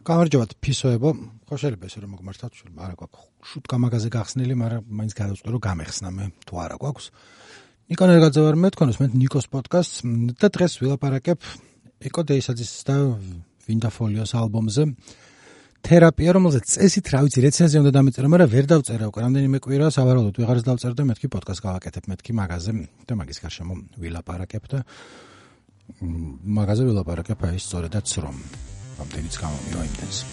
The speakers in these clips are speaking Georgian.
გამარჯობათ ფისოებო. ხო შეიძლება ესე რომ მოგმართოთ არა გვაქვს შუტკა მაღაზე გახსნილი მაგრამ მაინც გადავწყვეტ რომ გამეხსნა. მე თუ არა გვაქვს ნიკო ნერგაძე ვარ მე თქონოს მე ნიკოს პოდკასტს. და დღეს ვილაპარაკებ ეკო დეისაძის და ვინდაფოლიოს ალბომზე. თერაპია რომელზეც წესით რა ვიცი რეცენზია უნდა დამეწერო მაგრამ ვერ დავწერა უკვე. რამდენიმე კვირა სავარაუდოდ ვიღარს დავწერ და მეთქი პოდკასტ გავაკეთებ მეთქი მაღაზე და მაგის გარშემო ვილაპარაკებ და მაღაზე ვილაპარაკებ აი სწორედაც რომ Kamten hiç kalmam. Yoim deniz.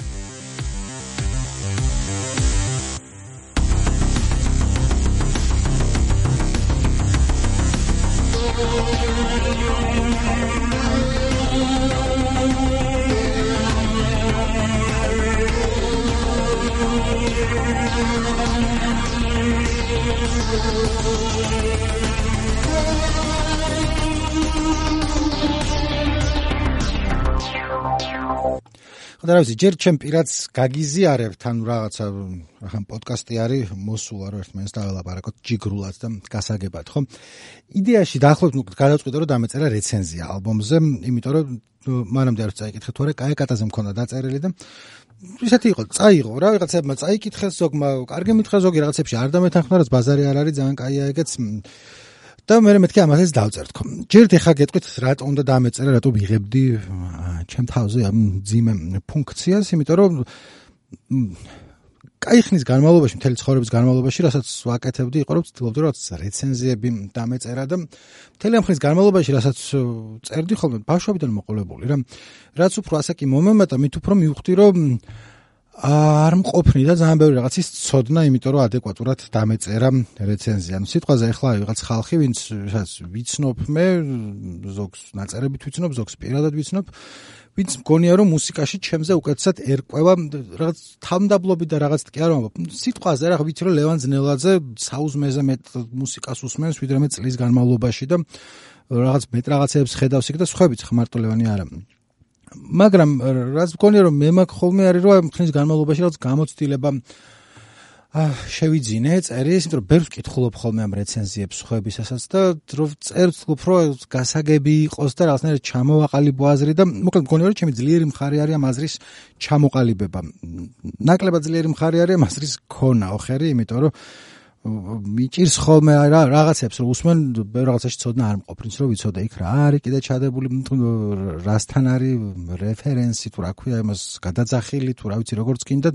Thank you. ხოდა რა ვიცი ჯერ ჩემ პირადს გაგიზიარებთ ანუ რაღაცა ახლა პოდკასტი არის მოსულა რომ ერთმანეთს დაველაპარაკოთ ჯიგრულად და გასაგებად ხო იდეაში დაახლოებით გადავწყვიტე რომ დამეწერა რეცენზია ალბომზე იმიტომ რომ მანამდე არ წაიკითხე თუ არა კაი კატაზე მქონდა დაწერილი და ისეთი იყო წაიღო რა ვიღაცებმა წაიკითხეს ზოგმა კარგი მითხა ზოგი რაღაცებში არ დამეთანხმდა რაც ბაზარი არ არის ძალიან კაია ეგეც და მე მეთქი ამასაც დავწერთ. ხო ჯერთ ეხა გეტყვით რატო უნდა დამეწერა რატო ვიღებდი ჩემ თავზე ამ ძიმე ფუნქციას იმიტომ რომ კაი ხნის განმავლობაში მთელი ცხოვრების განმავლობაში რასაც ვაკეთებდი იყო რომ ვცდილობდი რომ რეცენზიები დამეწერა და მთელი ამ ხნის განმავლობაში რასაც წერდი ხოლმე ბავშვობიდან მოყოლებული რა. რაც უფრო ასაკი მომემატა მით უფრო მივხვდი რომ არ მყოფნი და ძალიან ბევრი რაღაცის ცოდნა, იმიტომ რომ ადეკვატურად დამეწერა რეცენზია. ანუ სიტყვაზე ახლა ვიღაც ხალხი, ვინც ვიცნობ მე, ზოგს ნაწერებით ვიცნობ, ზოგს პირადად ვიცნობ, ვინც მგონია რომ მუსიკაში ჩემზე უკეთესად ერკვევა რაღაც თამდაბლობი და რაღაც კი არა, სიტყვაზე რა ვიცი რომ ლევან ძნელაძე საუზმეზე მეტ მუსიკას უსმენს ვიდრე მე წლის განმავლობაში და რაღაც მეტ რაღაცებს ხედავს იქ და სხვაებიც ხმარტო ლევანი არა. მაგრამ რაც მგონია რომ მე მაქვს ხოლმე არის რომ ხნის განმავლობაში რაღაც გამოცდილება აა შევიძინე წერის, იმიტომ რომ ბევრს კითხულობ ხოლმე ამ რეცენზიებს ხოებისასაც და რომ წერს უფრო გასაგები იყოს და რაღაცნაირად ჩამოვაყალიბო აზრი და მოკლედ მგონია რომ ჩემი ძლიერი მხარე არის ამ აზრის ჩამოყალიბება. ნაკლებად ძლიერი მხარე არის ამ აზრის ქონა, ოხერი, იმიტომ რომ მიჭირს ხოლმე რა რაღაცებს რომ უსმენ რაღაცაში ცოდნა არ მყოფრინც რომ ვიცოდე იქ რა არის კიდე ჩადებული რასთან არის რეფერენსი თუ რა ქვია იმას გადაძახილი თუ რა ვიცი როგორც კიდე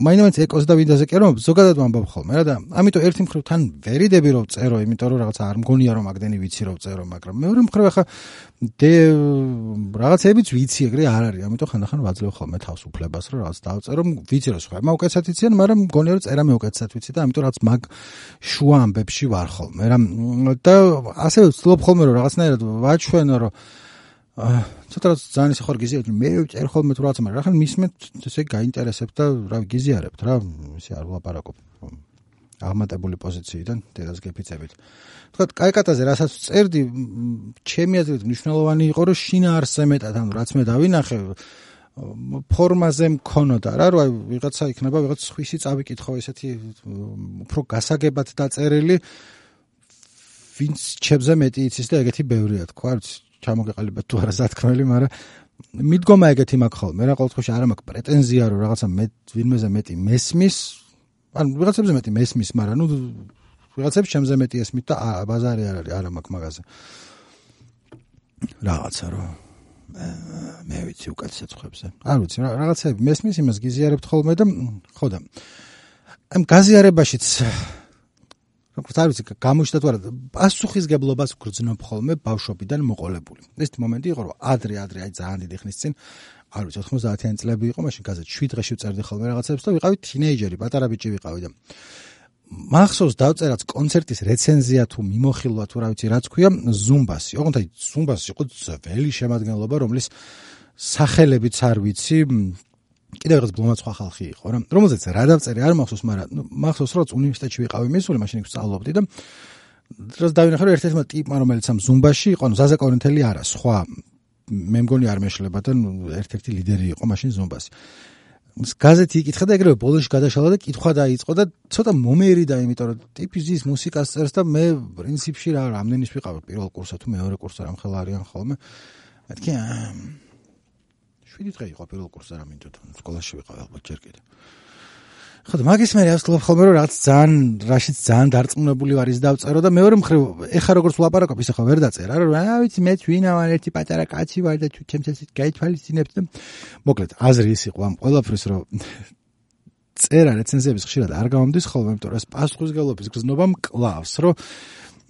მაინც ეკოს და ვინდაზე კი რომ ზოგადად ვამბობ ხოლმე რა და ამიტომ ერთი მხრივ თან ვერიდები რომ წერო იმიტომ რომ რაღაცა არ მგონია რომ აკდენი ვიცი რომ წერო მაგრამ მეორე მხრივ ახლა დე რაღაცებიც ვიცი ეგრე არ არის ამიტომ ხანდახან ვაძლევ ხოლმე თავს უფლებას რომ რაღაც დავწერო ვიცი რომ სხვა მაუკეთესად იციან მაგრამ მგონია რომ წერა მეუკეთესად ვიცი და ამიტომ რაღაც მაგ შუა ამბებში ვარ ხოლმე რა. და ასე ვცდილობ ხოლმე რომ რაღაცნაირად ვაჩვენო რომ ცოტა ძალიან ისე ხარ გიზიარებ მე წერ ხოლმე თუ რაღაცა მაგრამ ახლა მისმეთ ესე გაინტერესებთ და რა გიზიარებთ რა ისე არ ვლაპარაკობ აღმატებული პოზიციიდან დედას გეფიცებით. თქვა კაიკატაზე რასაც წერდი ჩემი აზრით მნიშვნელოვანი იყო რომ შინაარსზე მეტად ანუ რაც მე დავინახე ფორმაზე მქონოდა რა რა ვიღაცა იქნება ვიღაც ხვისი წავიკითხო ესეთი უფრო გასაგებად დაწერილი ვინც ჩემზე მეტი იცის და ეგეთი ბევრია თქვა ჩამოგეყალიბეთ თუ არა სათქმელი, მაგრამ მიდგომა ეგეთი მაქვს ხოლმე, რა ყოველთვის არ მაქვს პრეტენზია რომ რაღაცა მე ვინმეზე მეტი მესმის, ან ვიღაცებზე მეტი მესმის, მაგრამ ნუ ვიღაცებს ჩემზე მეტი ესმით და ბაზარი არ არის, არა მაქვს მაგაზე. რაღაცა რომ მე ვიცი უკეთესად ხვებზე. არ ვიცი, რაღაცები მესმის იმას გიზიარებთ ხოლმე და ხო და ამ გაზიარებაშიც როგორც არ ვიცი, გამოჩნდა თუ არა, პასუხისგებლობას გრძნობ ხოლმე ბავშვობიდან მოყოლებული. ეს მომენტი იყო, რომ ადრე-ადრე აი ძალიან დიდი ხნის წინ, არ ვიცი, 90-იანი წლები იყო, მაშინ გაზეთ 7 დღეში ვწერდი ხოლმე რაღაცებს და ვიყავი თინეიჯერი, პატარა ბიჭი ვიყავი და მახსოვს დავწერაც კონცერტის რეცენზია თუ მიმოხილვა თუ რა ვიცი, რაც ქვია, ზუმბასი. ოღონდ აი ზუმბასი იყო ძველი შემადგენლობა, რომლის სახელებიც არ ვიცი, კიდევ რაღაც ბლომა სხვა ხალხი იყო რა. რომელზეც რა დავწერე არ მახსოვს მაგრამ მახსოვს რომ უნივერსიტეტში ვიყავი მისული მაშინ ვსწავლობდი და დროს დავინახე რომ ერთ-ერთმა ტიპმა რომელიც ამ ზუმბაში იყო ნუ ზაზა კორინთელი არა სხვა მე მგონი არ მეშლება და ერთ-ერთი ლიდერი იყო მაშინ ზუმბაში გაზეთი იკითხა და ეგრევე ბოლოში გადაშალა და კითხვა დაიწყო და ცოტა მომერიდა იმიტომ რომ ტიპი ზის მუსიკას წერს და მე პრინციპში რა რამდენის ვიყავ პირველ კურსად თუ მეორე კურსად ამ ხელა არიან ხოლმე. მეთქი 7 დღე იყო პირველ კურსზე რა მინდოდა სკოლაში ვიყავ ალბათ ჯერ კიდე. ხო და მაგის მე ავსკლობ ხოლმე რომ რაც ძალიან რაშიც ძალიან დარწმუნებული ვარ ის დავწერო და მეორე მხრივ ეხა როგორც ვლაპარაკობ ისე ხო ვერ დაწერა რა რა ვიცი მე თვითონ ვარ ერთი პატარა კაცი ვარ და თუ ჩემს ესეთ გაითვალისწინებს და მოკლედ აზრი ის იყო ამ ყველაფრის რომ წერა რეცენზიების ხშირად არ გამომდის ხოლმე იმიტომ რომ ეს პასუხისგებლობის გზნობა მკლავს რომ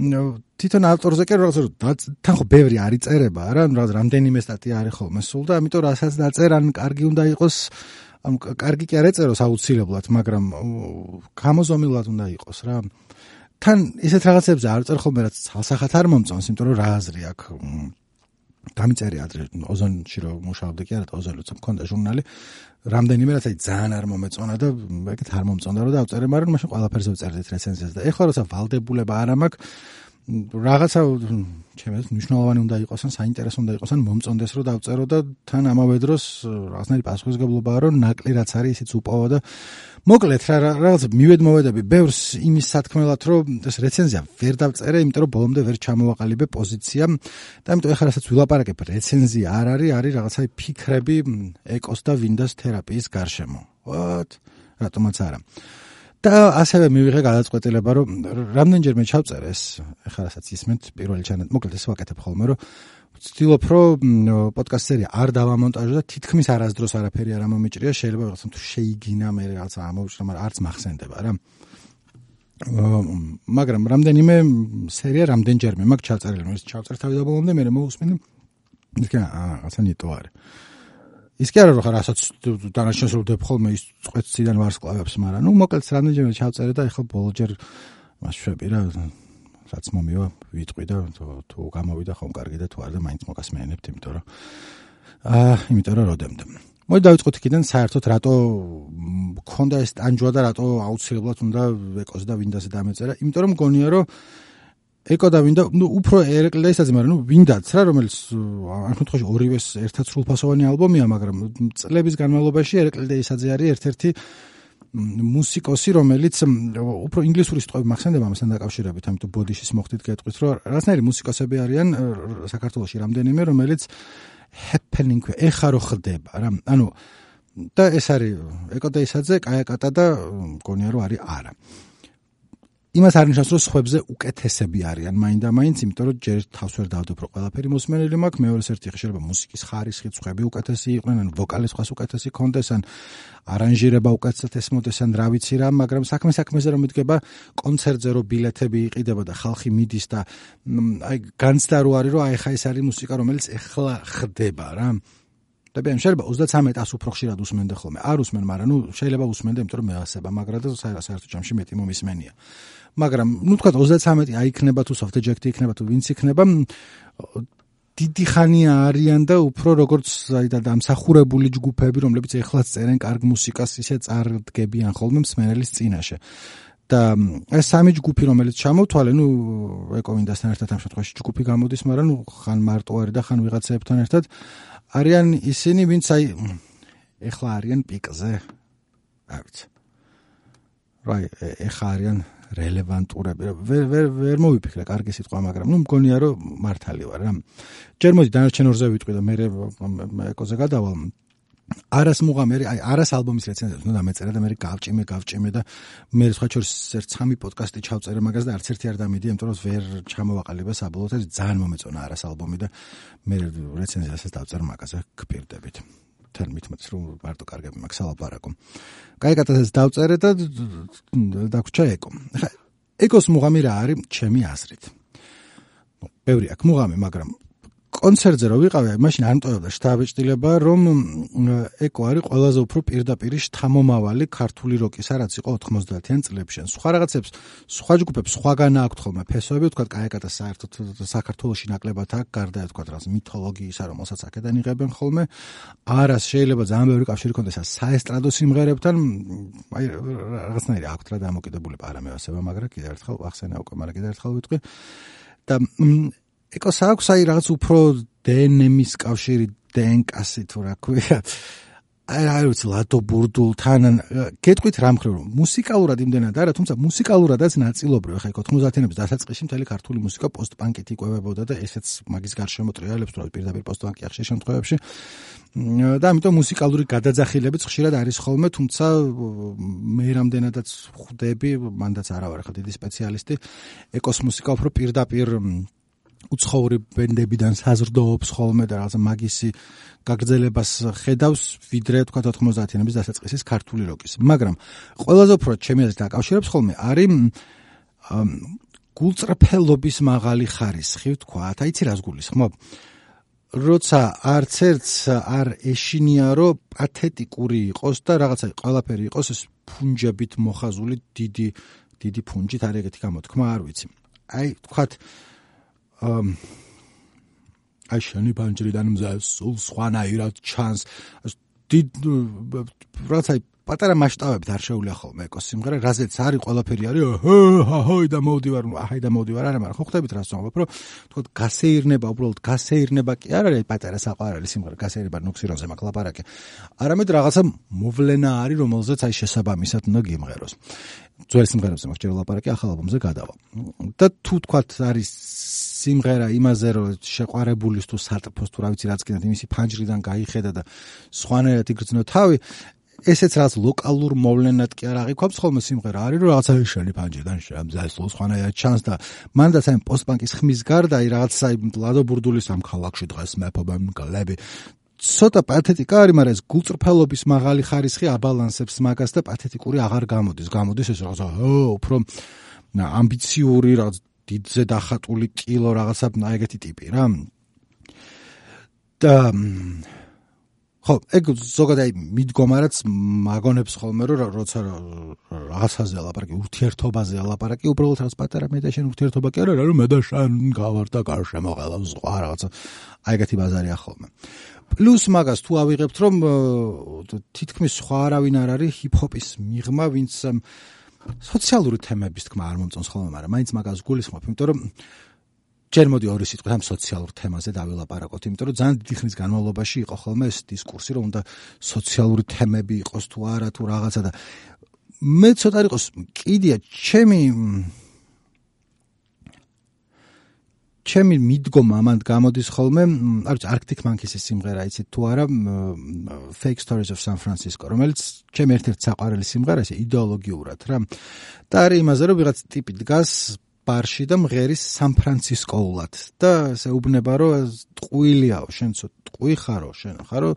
თვითონ ავტორზე კი რაღაც თან ხო ბევრი არის წერება რა რაღაც რამდენიმე სტატია არის ხოლმე სულ და ამიტომ რასაც დაწერან კარგი უნდა იყოს ამ კარგი კი არ ეწეროს აუცილებლად მაგრამ გამოზომილად უნდა იყოს რა. თან ისეთ რაღაცებზე არ წერ ხოლმე რაც ცალსახად არ მომწონს იმიტომ რომ რა აზრი აქვს დამიწერი ადრე. ოზონში რომ მუშაობდი კი არა და რომ მქონდა ჟურნალი რამდენიმე რაც აი ძალიან არ მომეწონა და ეგეთ არ მომწონდა რომ დავწერე მაგრამ მაშინ ყველაფერზე ვწერდით რეცენზიას და ეხლა როცა ვალდებულება არ მაქვს რაღაცა ჩემს მნიშვნელოვანი უნდა იყოს ან საინტერესო უნდა იყოს ან მომწონდეს რომ დავწერო და თან ამავე დროს რაღაცნაირი პასუხისგებლობაა რომ ნაკლი რაც არის ისიც უპოვო და მოკლედ რა რაღაც მივედმოვედები ბევრს იმის სათქმელად რომ ეს რეცენზია ვერ დავწერე იმიტომ რომ ბოლომდე ვერ ჩამოვაყალიბე პოზიცია. და იმიტომ ეხლა რასაც ვილაპარაკებ რეცენზია არ არის არის რაღაცა ფიქრები ეკოს და ვინდოს თერაპიის გარშემო. ვათ რატომაც არა. და ასევე მივიღე გადაწყვეტილება რომ რამდენჯერმე ჩავწერე ეს ეხლა რასაც ისმენთ პირველი ჩანად მოკლედ ეს ვაკეთებ ხოლმე რომ ვცდილობ რომ პოდკასტ სერია არ დავამონტაჟო და თითქმის არასდროს არაფერი არ ამომიჭრია. შეიძლება რაღაცა თუ შეიგინა მე რაღაცა ამოვჭრა მაგრამ არც მახსენდება რა. მაგრამ რამდენიმე სერია რამდენჯერმე მაგ ჩაწერილი ეს ჩავწერ თავი და ბოლომდე მე მოусმინე ის კი რაღაცა ნიტო არის ის კი არა რომ ხარ რასაც დანარჩენს რომ დებ ხოლმე ის წვეთიდან ვარსკვლავებს, მაგრამ ნუ მოკლედ რამდენჯერმე ჩავწერე და ეხლა ბოლჯერ მასშვები რა რაც მომივა ვიტყვი და თუ გამოვიდა ხომ კარგი და თუ არა და მაინც მოგასმენებთ, იმიტომ რომ აა იმიტომ რომ როდემდე. მოდი დავიწყოთ იქიდან საერთოდ რატო მქონდა ეს ტანჯვა და რატო აუცილებლად უნდა ეკოს და ვინდაზე დამეწერა, იმიტომ რომ მგონია რომ ეკო და ვინდა ნუ უფრო ისაზე მაგრამ ნუ ვინდაც რა რომელიც ამ შემთხვევაში ორივეს ერთად სრულფასოვანი ალბომია მაგრამ წლების განმავლობაში ისაზე არის ერთ-ერთი მუსიკოსი რომელიც უფრო ინგლისური სიტყვები მახსენდება ამასთან დაკავშირებით ამიტომ ბოდიშის მოხდით გეტყვით რომ რაღაცნაირი მუსიკოსები არიან საქართველოსში რამდენიმე რომელიც happening ეხა რო ხდება რა. ანუ და ეს არის ეკო და ისაზე კაია კატა და მგონია რომ არის არა იმას არ ნიშნავს რომ სხვებზე უკეთესები არიან მაინდა-მაინც, იმიტომ რომ ჯერ თავს ვერ დავდებ რომ ყველაფერი მოსმენელი მაქვს, მეორე ერთი შეიძლება მუსიკის ხარისხი ხვები უკეთესი იყვნენ, ან ვოკალის ხას უკეთესი კონდეს, ან არანჟირება უკეთესად ესმოდეს, ან რა ვიცი რა, მაგრამ საქმე საქმეზე რომ მიდგება კონცერტზე რომ ბილეთები იყიდება და ხალხი მიდის და აი განცდა რო არის რომ აი ხა ეს არის მუსიკა რომელიც ეხლა ხდება რა. და ბენ შეიძლება 33-ას უფრო ხშირად უსმენდე ხოლმე. არ უსმენ, მაგრამ ნუ შეიძლება უსმენდე, იმიტომ რომ მეასება, მაგრამ და საერთოდ ჯამში მეტი მომისმენია. მაგრამ ნუ თქვა 33 აიქნება თუ soft eject იქნება თუ ვინც იქნება დიდი ხანია არიან და უფრო როგორც აი და დამსახურებული ჯგუფები რომლებიც ეხლაც წერენ კარგ მუსიკას ისე წარდგებიან ხოლმე მსმენელის წინაშე და ეს სამი ჯგუფი რომელიც ჩამოვთვალე ნუ ეკოვინდასთან ერთად ამ შემთხვევაში ჯგუფი გამოდის მაგრამ ნუ ხან მარტო არის და ხან ვიღაცაებთან ერთად არიან ისინი ვინც აი ეხლა არიან პიკზე არ ვიცი რაი ეხა არიან რელევანტურები. ვერ ვერ ვერ მოვიფიქრე კარგი სიტყვა, მაგრამ ნუ მგონია რომ მართალი ვარ რა. ჯერ მოდი დანარჩენ ორზე ვიტყვი და მე ეკოზე გადავალ. არას მუღამი აი არას ალბომის რეცენზიას უნდა დამეწერა და მე გავჭიმე გავჭიმე და მე სხვა შორის ერთ სამი პოდკასტი ჩავწერე მაგას და არც ერთი არ დამიდია, იმიტომ რომ ვერ ჩამოვაყალიბე საბოლოოდ ეს ძალიან მომეწონა არას ალბომი და მე რეცენზიასაც დავწერ მაგაზე გპირდებით. თან მithmet რომ მარტო კარგები მაქვს ალაპარაკო. კაი კატასაც დავწერე და დაგვრჩა ეკო. ხა ეკოს მუღამი რა არის ჩემი აზრით? ბევრი აქვს მუღამი, მაგრამ კონცერტზე რო ვიყავი, მაშინ არ მტოვებდა შთაბეჭდილება, რომ ეკო არის ყველაზე უფრო პირდაპირ შთამომავალი ქართული როკის, რაც იყო 90-იან წლებში. სხვა რაღაცებს, სხვა ჯგუფებს სხვაგან აქვთ ხოლმე ფესოები, თქვა კაეკატა საერთოდ საქართველოსი ნაკლებად აქვს, გარდა თქვა რაღაც მითოლოგიისა, რომელსაც აქედან იღებენ ხოლმე. არას შეიძლება ძალიან ბევრი კავშირი კონდეს საესტრადო სიმღერებთან, აი რაღაცნაირი აქვთ რა დამოკიდებულება არამევასება, მაგრამ კიდევ ერთხელ ახსენე უკვე, მაგრამ კიდევ ერთხელ ვიტყვი. და ეკოს აქვს აი რაღაც უფრო დნმ-ის კავშირი დნკ-ი თუ რა ქვია. აი რა ვიცი ლადო ბურდულთან გეტყვით რა მხრივ რომ მუსიკალურად იმდენად არა თუმცა მუსიკალურადაც ნაწილობრივ ხა 90-იანების დასაწყისში მთელი ქართული მუსიკა პოსტ-პანკით იკვებებოდა და ესეც მაგის გარშემო ტრიალებს თუ პირდაპირ პოსტ-პანკი ახშე შემთხვევებში და ამიტომ მუსიკალური გადაძახილებიც ხშირად არის ხოლმე თუმცა მე რამდენადაც ხვდები მანდაც არა ვარ ხა დიდი სპეციალისტი ეკოს მუსიკა უფრო პირდაპირ უცხოური ბენდებიდან საზრდოობს ხოლმე და რაღაცა მაგისი გაგრძელებას ხედავს ვიდრე თქვა 90-იანების დასაწყისის ქართული როკის. მაგრამ ყველაზე უფრო ჩემი აზრით აკავშირებს ხოლმე არის გულწრფელობის მაღალი ხარისხი, თქვა, აიცი რას გულისხმობ? როცა არც ერთს არ ეშინია რომ პათეტიკური იყოს და რაღაცა ყველაფერი იყოს ეს ფუნჯებით მოხაზული დიდი დიდი ფუნჯით არის ეგეთი გამოთქმა, არ ვიცი. აი, თქვათ აი შენი პანჯრიდან მზას სულ სხვანაირად ჩანს. დიდ რაცა პატარა მასშტაბებით არ შეუძლია ხოლმე ეკოს სიმღერა რაზეც არის ყველაფერი არის ჰაი და მოვდივარ აჰაი და მოვდივარ არა მაგრამ ხო ხვდებით რას ვამბობ რომ თქო გასეირნება უბრალოდ გასეირნება კი არ არის პატარა საყვარელი სიმღერა გასეირნება ნუქსირონზე მაგ ლაპარაკი. არამედ რაღაცა მოვლენა არის რომელზეც აი შესაბამისად უნდა გიმღეროს. ძველ სიმღერებზე მაგ ჯერ ლაპარაკი ახალ ალბომზე გადავა. და თუ თქვა არის სიმღერა იმაზე რომ შეყარებულის თუ სატფოს თუ რა ვიცი რაც კიდე იმისი ფანჯრიდან გაიხედა და სხვანაირად იგრძნო თავი ესეც რაც ლოკალურ მოვლენად კი არ აღიქვამს ხოლმე სიმღერა არის რომ რაღაცა შენი ფანჯრიდან შემძას სხვანაირად ჩანს და მანდაც აი პოსტპანკის ხმის გარდა აი რაღაცა ლადო ბურდულის ამ ქალაქში დღეს მეფობა მგლები ცოტა პათეტიკა არის, მაგრამ ეს გულწრფელობის მაღალი ხარისხი აბალანსებს მაგას და პათეტიკური აღარ გამოდის. გამოდის ეს რაღაცა, ო, უფრო ამბიციური რაღაც დიდზე დახატული კილო რაღაცა ეგეთი ტიპი რა. და ხო, ეგ ზოგადად მიდგომარაც მაგონებს ხოლმე რომ როცა რაღაცაზე ლაპარაკი, ურთიერთობაზე ლაპარაკი, უბრალოდ რაღაც პატარა მე და შენ ურთიერთობა კი არა, რომ მე და შენ გავარ და გარშე მოყელა სხვა რაღაცა. აი ეგეთი ბაზარია ხოლმე. პლუს მაგას თუ ავიღებთ რომ თითქმის სხვა არავინ არ არის ჰიპ-ჰოპის მიღმა, ვინც სოციალური თემების თქმა არ მომწონს ხოლმე, მაგრამ მაინც მაგას გულისხმობ, იმიტომ რომ ჯერ მოდი ორი სიტყვით ამ სოციალურ თემაზე დავილაპარაკოთ, იმიტომ რომ ძალიან დიდი ხნის განმავლობაში იყო ხოლმე ეს დისკურსი, რომ უნდა სოციალური თემები იყოს თუ არა თუ რაღაცა და მე ცოტა იყოს კიდია ჩემი ჩემი მიდგომა ამან გამოდის ხოლმე, არ ვიცი, Arctic Monkeys-ის სიმღერა იცით თუ არა, Fake Stories of San Francisco, რომელიც ჩემი ერთ-ერთი საყვარელი სიმღერაა, ისე იდეოლოგიურად რა. და არის იმაზე, რომ ვიღაც ტიპი დგას ბარში და მღერის სან ფრანცისკოულად და ესე უბნება, რომ ტყუილიაო, შენ ცოტა ტყუი ხარო, შენ ხარო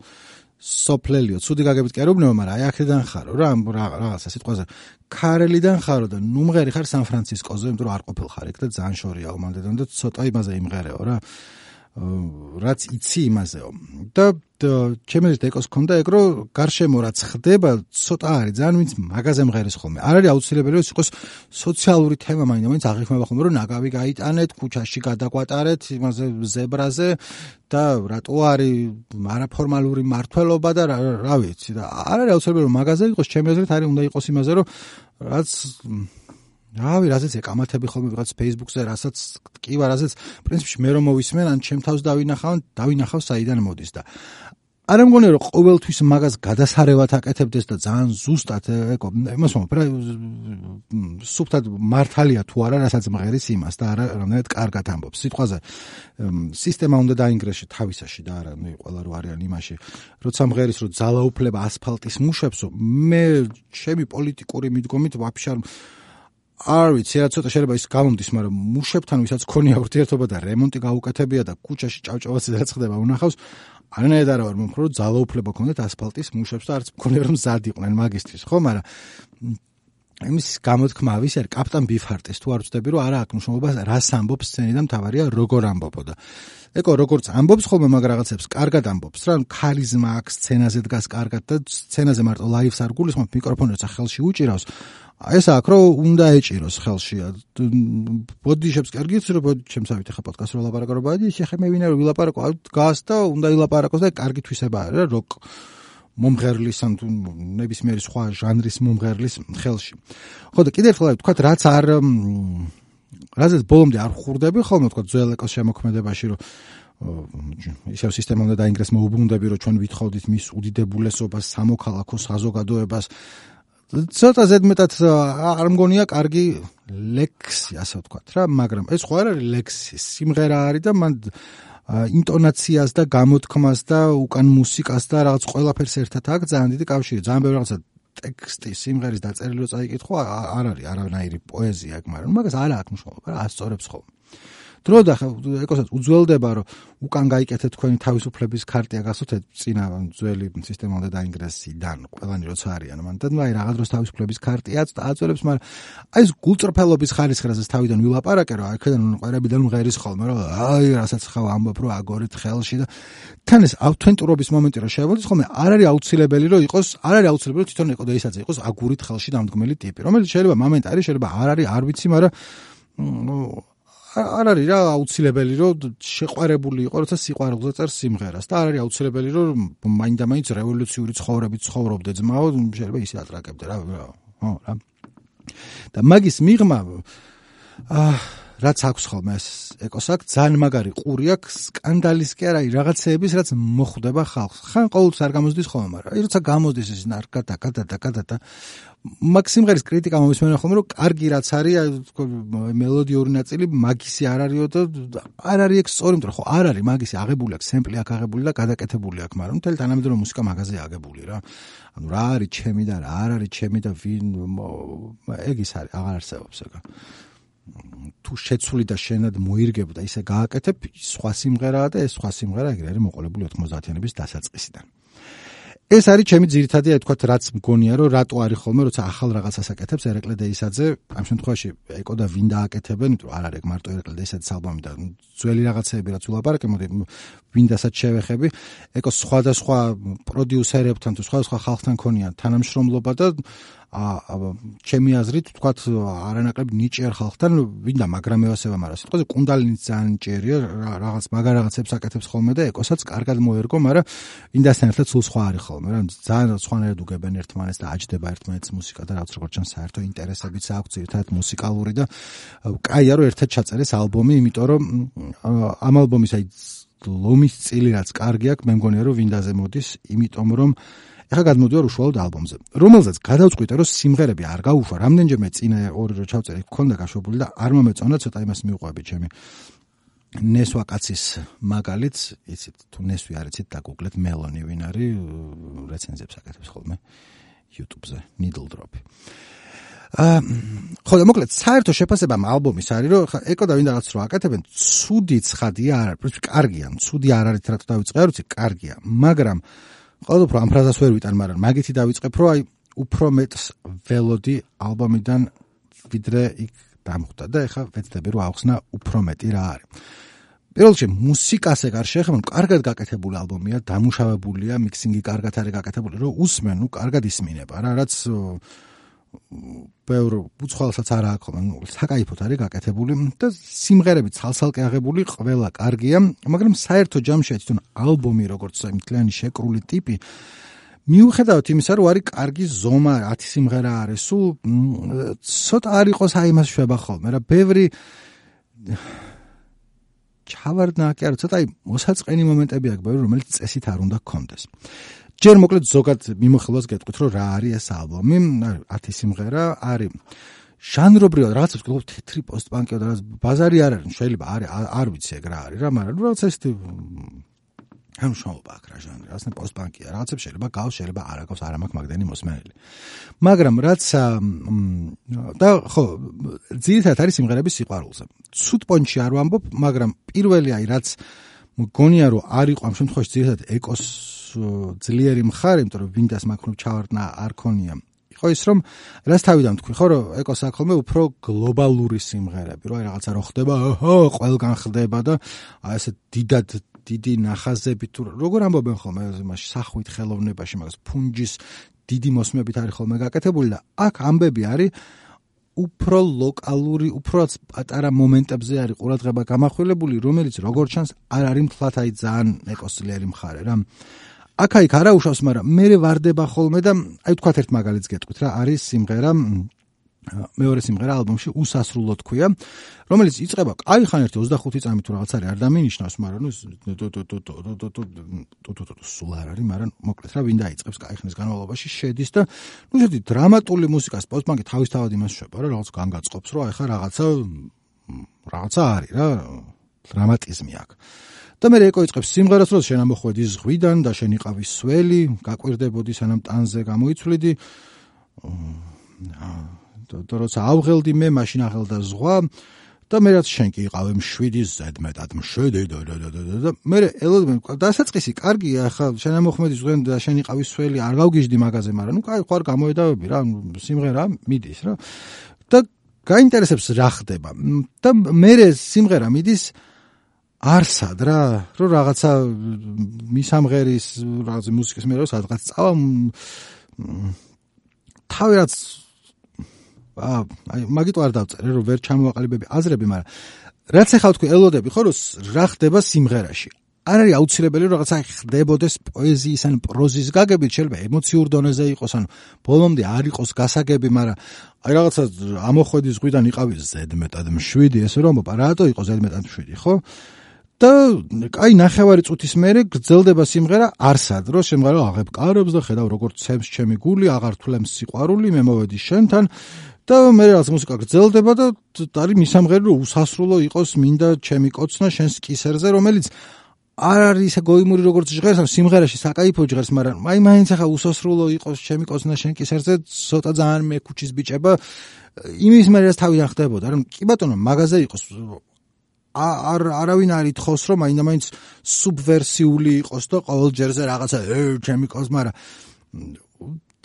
სოფლელიო, ცუდი გაგებით კი არ უბნეო, მაგრამ აი აქედან ხარო რა, რაღაცა სიტყვაზე. ქარელიდან ხარო და ნუმღერი ხარ სან ფრანცისკოზე, იმიტომ რომ არ ყოფილ ხარ ეგ და ძალიან შორია უმანდედან და ცოტა იმაზე იმღერეო რა. რაც იცი იმაზეო. და ჩემი ეს დეკოს ქონდა ეგ რომ გარშემო რაც ხდება ცოტა არის ძალიან ვინც მაღაზე მღერის ხოლმე. არ არის აუცილებელი რომ იყოს სოციალური თემა მაინდა მაინც აღიქმება ხოლმე რომ ნაგავი გაიტანეთ ქუჩაში გადაგვატარეთ იმაზე ზებრაზე და რატო არის არაფორმალური მართლობა და რა ვიცი და არ არის აუცილებელი რომ მაღაზე იყოს ჩემი აზრით არის უნდა იყოს იმაზე რომ რაც რავი, რაზეც ეკამათები ხოლმე ვიღაც Facebook-ზე, რასაც კი ვარ, რაზეც პრინციპში მე რომ მოვისმენ, ან ჩემ თავს დავინახავ, დავინახავ საიდან მოდის და არ ამგონია რომ ყოველთვის მაგას გადასარევად აკეთებდეს და ძალიან ზუსტად ეკო იმას მომფრა სუფთად მართალია თუ არა რასაც მღერის იმას და არა რამდენად კარგად ამბობს. სიტყვაზე სისტემა უნდა დაინგრესში თავისაში და არა მე ყველა რო არიან იმაში როცა მღერის რო ძალაუფლება ასფალტის მუშებსო მე ჩემი პოლიტიკური მიდგომით ვაფშე არ არ ვიცი, რა ცოტა შეიძლება ის გამომდის, მაგრამ მუშებთან ვისაც ქონია ურთიერთობა და რემონტი გაუკეთებია და ქუჩაში ჭავჭავაც რაც ხდება უნახავს, არანაირად არ ვარ მომხრო, ძალაუფლება ქონდეთ ასფალტის მუშებს და არც მქონია რომ მზად იყვნენ მაგისტრის, ხო, მაგრამ იმის გამოთქმა ვის არის კაპტან ბიფარტის თუ არ ვწდები რომ არა აქ მშობობა რას ამბობს სცენი და მთავარია როგორ ამბობოდა. ეკო როგორც ამბობს ხოლმე მაგ რაღაცებს კარგად ამბობს რა ქარიზმა აქვს სცენაზე დგას კარგად და სცენაზე მარტო ლაივს არ გულისხმობ მიკროფონებს ხელში უჭირავს. ეს აქ რო უნდა ეჭიროს ხელში. ბოდიშებს კარგიც რო ჩემსავით ხა პოდკასტ რო ლაპარაკო რა ბადი შეხე მე ვინე რო ვილაპარაკო გას და უნდა ილაპარაკოს და კარგი თვისება არის რა როკ მომღერლის ან თუ ნებისმიერი სხვა ჟანრის მომღერლის ხელში. ხო და კიდევ ერთხელ ვთქვა რაც არ რაზეც ბოლომდე არ ხურდები ხოლმე ვთქვა ძველ ეკოს შემოქმედებაში რომ ისევ სისტემა უნდა დაინგრეს მოუბრუნდები რომ ჩვენ ვითხოვდით მის უდიდებულესობას სამოქალაქო საზოგადოებას ცოტა ზედმეტად არ მგონია კარგი ლექსი ასე ვთქვათ რა მაგრამ ეს ხო არ არის ლექსი სიმღერა არის და მან ინტონაციას და გამოთქმას და უკან მუსიკას და რაღაც ყველაფერს ერთად აქვს. ძალიან დიდი კავშირი. ძალიან ბევრი რაღაცა ტექსტი სიმღერის დაწერილი რო წაიკითხო არ არის არანაირი პოეზია აქ მაგრამ მაგას არ აქვს მნიშვნელობა რა ასწორებს ხოლმე დრო და ეკოსაც უძველდება რომ უკან გაიკეთეთ თქვენი თავისუფლების ქარტია გასოთ წინა ძველი სისტემა უნდა დაინგრესიდან ყველანი როცა არიან მან და აი რაღაც დროს თავისუფლების ქარტიაც აწოლებს მაგრამ აი ეს გულწრფელობის ხარისხრაზე თავიდან ვილაპარაკე რომ აქედან ყვერებიდან მღერის ხოლმე რომ აი რასაც ხავ ამბობ რომ აგორით ხელში და თან ეს ავთენტურობის მომენტი რომ შევეძლოთ ხოლმე არ არის აუცილებელი რომ იყოს არ არის აუცილებელი თვითონ ეკო და ისაც იყოს აგურით ხელში დამდგმელი ტიპი. რომელიც შეიძლება მომენტ არის შეიძლება არ არის არ ვიცი მაგრამ არ არის რა აუცილებელი რომ შეყვარებული იყო როცა სიყვარულზე წერს სიმღერას. და არ არის აუცილებელი რომ მაინდა-მაინც რევოლუციური ცხოვრებით ცხოვრობდე ძმაო შეიძლება ისე ატრაკებდე რა ხო რა. და მაგის მიღმა აა რაც აქვს ხოლმე ეს ეკოსაკ ძალიან მაგარი ყური აქვს სკანდალის კი არა რაღაცეების რაც მოხვდება ხალხს. ხან ყოველთვის არ გამოსდის ხოლმე მაგრამ როცა გამოსდის ეს ნარკა და კადა და კადა და მაქსიმღერის კრიტიკა მომისმენა ხოლმე რომ კარგი რაც არის მელოდიური ნაწილი მაგისი არ არისო და არ არის ეგ სწორი მეტყვი ხო არ არის მაგისი აღებული აქვს სემპლი აქ აღებული და გადაკეთებული აქვს მაგრამ მთელი თანამედროვე მუსიკა მაგაზე აგებული რა. ანუ რა არის ჩემი და რა არ არის ჩემი და ვინ ეგ ის არის აღარ არსებობს ეგ თუ შეცვლი და შენად მოირგებ და ისე გააკეთებ სხვა სიმღერაა და ეს სხვა სიმღერა ეგრე არის მოყოლებული 90-იანების დასაწყისიდან ეს არის ჩემი ძირითადი აი თქვა რაც მგონია რომ რატო არის ხოლმე როცა ახალ რაღაცას აკეთებს ერეკლე დეისაძე ამ შემთხვევაში ეკო და ვინ დააკეთებენ იმიტომ არ არის მარტო ერეკლე დეისაძე ალბომი და ძველი რაღაცეები რაც ულაპარაკე მოდი ვინდასაც შევეხები ეკო სხვადასხვა პროდიუსერებთან თუ სხვადასხვა ხალხთან ქონიან თანამშრომლობა და ჩემი აზრით თქვათ არანაკლებ ნიჭიერ ხალხთან ვინდა მაგრამ ევასება მაგრამ სიტყვაზე კუნდალინიც ძალიან ნიჭიერია რაღაც მაგარ რაღაცებს აკეთებს ხოლმე და ეკოსაც კარგად მოერგო მაგრამ ვინდასთან ერთად სულ სხვა არის ხოლმე რა. ძალიან სხვანაირად უგებენ ერთმანეთს და აჯდება ერთმანეთს მუსიკა და რაღაც როგორც ჩანს საერთო ინტერესებიც აქვს ერთად მუსიკალური და კაია რომ ერთად ჩაწერეს ალბომი იმიტომ რომ ამ ალბომის აი ლომის წილი რაც კარგი აქვს მე მგონია რომ ვინდაზე მოდის იმიტომ რომ ახლა გადმოდივარ უშუალოდ ალბომზე. რომელზეც გადავწყვიტე რომ სიმღერები არ გაუშვა რამდენჯერმე წინა ორი რო ჩავწერე ქონდა გაშვებული და არ მომეწონა ცოტა იმას მიუყვები ჩემი ნესვა კაცის მაგალითს. იცით თუ ნესვი არ იცით დაგუგლეთ მელონი ვინ არის რეცენზიებს აკეთებს ხოლმე YouTube-ზე needle drop. აა ხო და მოკლედ საერთო შეფასება ამ ალბომის არის რომ ეკო და ვინ რაღაც რო აკეთებენ ცუდი ცხადია არ არის. კარგია ცუდი არ არის რა უნდა დავიწყე არ ვიცი კარგია მაგრამ ყოველდღე ამ ფრაზას ვერ ვიტან, მაგრამ მაგითი დავიწყებ, რომ აი უფრო მეტს ველოდი ალბომიდან ვიდრე იქ დამხვდა და ეხლა ვეცდები რომ ავხსნა უფრო მეტი რა არის. პირველ რიგში მუსიკას ეგ არ შეეხება, ნუ კარგად გაკეთებული ალბომია, დამუშავებულია, მიქსინგი კარგად არის გაკეთებული, რომ უსმენ, ნუ კარგად ისმინება რა, რაც ბევრ უცხოელსაც არ აქვს ხოლმე, ნუ საკაიფოთ არის გაკეთებული და სიმღერები ცალ-ცალკე აღებული ყველა კარგია, მაგრამ საერთო ჯამში თვითონ ალბომი როგორც აი მთლიანი შეკრული ტიპი მიუხედავად იმისა, რომ არის კარგი ზომა, 10 სიმღერა არის, სულ ცოტა არ იყოს აი მას შვება ხოლმე, რა ბევრი ჩავარდნა კი არა, ცოტა აი მოსაწყენი მომენტები აქვს, ბევრი რომელიც წესით არ უნდა გქონდეს. ჯერ მოკლედ ზოგად მიმოხილვას გეტყვით რომ რა არის ეს ალბომი? 10 სიმღერა არის ჟანრობრივად რაღაცა ვთქვი თეთრი პოსტპანკი და ბაზარი არ არის შეიძლება არის არ ვიცი ეგ რა არის რა მაგრამ რაღაცა ეს ანუ შოუბა აქ რა ჟანრი რაღაცა პოსტპანკია რაღაცა შეიძლება გავს შეიძლება არ აკავს არ მაქვს მაგდენი მოსმენელი. მაგრამ რაც და ხო ძირითადად არის სიმღერების სიყვარულზე. ცუდ პონჩი არ ვამბობ მაგრამ პირველი აი რაც მგონია რომ არ იყო ამ შემთხვევაში ძირითადად ეკოს ძლიერი მხარე, იმიტომ რომ ვინდას მაქნუ ჩავარდნა არ ქონია. იყო ის რომ რას თავიდან თქვი ხო რომ ეკო საქოლმე უფრო გლობალური სიმღერები, რომ აი რაღაცა რო ხდება, ოჰო, ყველგან ხდება და აი ესე დიდად დიდი ნახაზები თუ როგორ ამბობენ ხოლმე იმაში სახვით ხელოვნებაში მაგას ფუნჯის დიდი მოსმებით არის ხოლმე გაკეთებული და აქ ამბები არის უფრო ლოკალური, უფრო პატარა მომენტებზე არის ყურადღება გამახვილებული, რომელიც როგორც ჩანს არ არის მთლად აი ძალიან ეკოსლიერი მხარე რა. აქა-იქ არა უშავს, მაგრამ მე ვარდება ხოლმე და აი თქვათ ერთ მაგალითს გეტყვით რა, არის სიმღერა მეორე სიმღერა ალბომში უსასრულო თქვია, რომელიც იწყება კაი ხან ერთი 25 წამი თუ რაღაც არის, არ დამინიშნავს, მაგრამ ნუ სულ არ არის, მაგრამ მოკლედ რა ვინ დაიწყებს კაი ხნის განმავლობაში შედის და ნუ შედი დრამატული მუსიკას პოსტმანკი თავისთავად იმას შვება, რა რაღაც განგაწყობს, რომ აი ხა რაღაცა რაღაცა არის რა, დრამატიზმი აქვს. და მე ეკო იწყებს სიმღერას, რომ შენ ამოხვედი ზღვიდან და შენ იყავის სველი, გაკვირდებოდი სანამ ტანზე გამოიცვლიდი. და როცა ავღელდი მე მაშინ აღელდა ზღვა და მე რაც შენ კი იყავე მშვიდი ზედმეტად მშვიდი და მე ელოდმენ დასაწყისი კარგია ახლა შენ ამოხმედი ზღვენ და შენ იყავის სველი არ გავგიჟდი მაგაზე მაგრამ ნუ კაი ხარ გამოედავები რა სიმღერა მიდის რა. და გაინტერესებს რა ხდება. და მე სიმღერა მიდის არსად რა რომ რაღაცა მისამღერის რაღაც მუსიკის მე რა სადღაც წავა თავი რაც აი მაგიტო არ დავწერე რომ ვერ ჩამოაყალიბები აზრები, მაგრამ რაც ახლა თქვი ელოდები ხო რომ რა ხდება სიმღერაში. არ არის აუცილებელი რომ რაღაცა ხდებოდეს პოეზიის ან პროზის გაგებით, შეიძლება ემოციურ დონეზე იყოს, ანუ ბოლომდე არ იყოს გასაგები, მაგრამ აი რაღაცა ამოხვედი ზღვიდან იყავი ზედმეტად მშვიდი, ესე რომ რატო იყო ზედმეტად მშვიდი, ხო? და აი ნახევარი წუთის მერე გრძელდება სიმღერა არსად, რომ შემღერო აღებ კარებს და ხედავ როგორც ცემს ჩემი გული, აღარ თვლემს სიყვარული, მე მოვედი შენთან და მე რაც მუსიკა გრძელდება და არის მისამღერი რომ უსასრულო იყოს მინდა ჩემი კოცნა შენს კისერზე რომელიც არ არის ისე გოიმური როგორც ჟღერს ამ სიმღერაში საკაიფო ჟღერს მაგრამ აი მაინც ახლა უსასრულო იყოს ჩემი კოცნა შენ კისერზე ცოტა ძალიან მე ქუჩის ბიჭება იმის მე რაც თავი ახდებოდა რომ კი ბატონო მაგაზე იყოს არ არავინ არ ითხოვს რომ მაინდა მაინც სუბვერსიული იყოს და ყოველ ჯერზე რაღაცა ჩემი კოცნა მაგრამ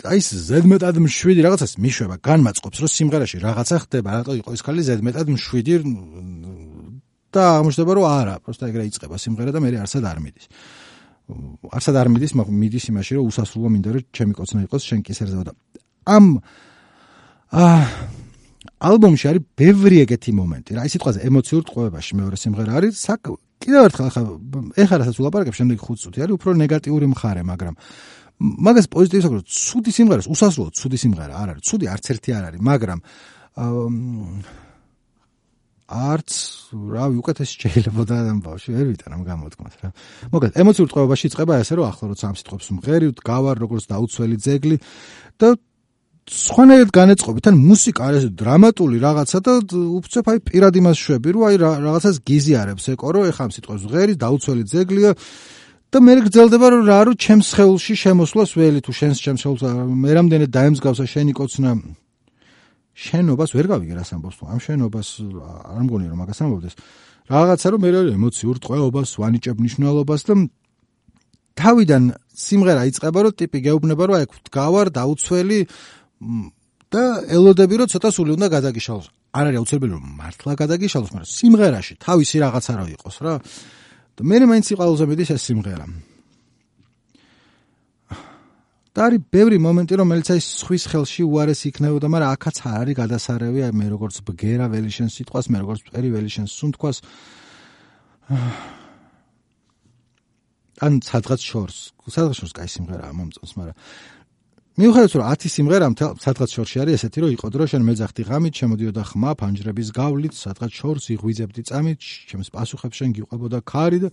აი ეს ზედმეტად მშვიდი რაღაცას მიშვება, განმაწყობს, რომ სიმღერაში რაღაცა ხდება, რატო იყო ეს ხალი ზედმეტად მშვიდი და აღმოჩნდება, რომ არა, просто ეგრე იწება სიმღერა და მე არსად არ მიდის. არსად არ მიდის, მაგრამ მიდის იმაში, რომ უსასრულო მინდა რომ ჩემი კოცნა იყოს შენ კისერზე და ამ აა ალბომში არის ბევრი ეგეთი მომენტი. რა, ის სიტყვაზე ემოციურ ტყვევაში მეორე სიმღერა არის, საკ კიდევ ერთხელ ახლა ეხლა რასაც ულაპარაკებ, შემდეგ 5 წუთი არის უფრო ნეგატიური მხარე, მაგრამ მაგას პოზიტივს აქვს ცუდი სიმღერას უსასრულო ცუდი სიმღერა არ არის ცუდი არც ერთი არ არის მაგრამ არც რავი უკეთეს შეიძლება და ბავშვი ვერ ვიტან ამ გამოთქმას რა მოკლედ ემოციურ წყობაში წება ესე რომ ახლა როცა ამ სიტყვებს მღერივ გავარ როგორც დაუცველი ძეგლი და სხვანაირად განეწყობით ან მუსიკა არის დრამატული რაღაცა და უფცებ აი პირად იმას შვები რომ აი რაღაცას გიზიარებს ეკო რომ ეხა ამ სიტყვებს მღერი დაუცველი ძეგლია. და მე გრძელდება რომ რა რო ჩემს ხეულში შემოსვლას ველი თუ შენს ჩემს ხეულს მე რამდენი დაემსგავსა შენი კოცნა. შენობას ვერ გავიგე რას ამბობს თუ? ამ შენობას არ მგონია რომ მაგას ამბობდეს რაღაცა რომ მე ემოციურ ტყვეობას ვანიჭებ ნიშნულობას და თავიდან სიმღერა იწყება რომ ტიპი გეუბნება რომ აი გავარ დაუცველი და ელოდები რომ ცოტა სული უნდა გადაგიშალოს. არ არის აუცილებელი რომ მართლა გადაგიშალოს, მაგრამ სიმღერაში თავისი რაღაცა რა იყოს რა. და მე მაინც იყალოზე მიდის ეს სიმღერა. და არის ბევრი მომენტი რომელიც აი სხვის ხელში უარეს იქნებოდა, მაგრამ აქაც არ არის გადასარევი, აი მე როგორც ბგერა ველიშენს სიტყვას, მე როგორც პერი ველიშენს სუნთქვას. ან სადღაც შორს, სადღაც შორს კაი სიმღერაა მომწონს, მაგრამ მიუხედავად რომ 10 სიმღერა სადღაც შორში არის ესეთი რომ იყო დრო შენ მეძახდი ღამით შემოდიოდა ხმა ფანჯრების გავლით სადღაც შორს იღვიძებდი წამით ჩემს პასუხებს შენ გიყვებოდა ქარი და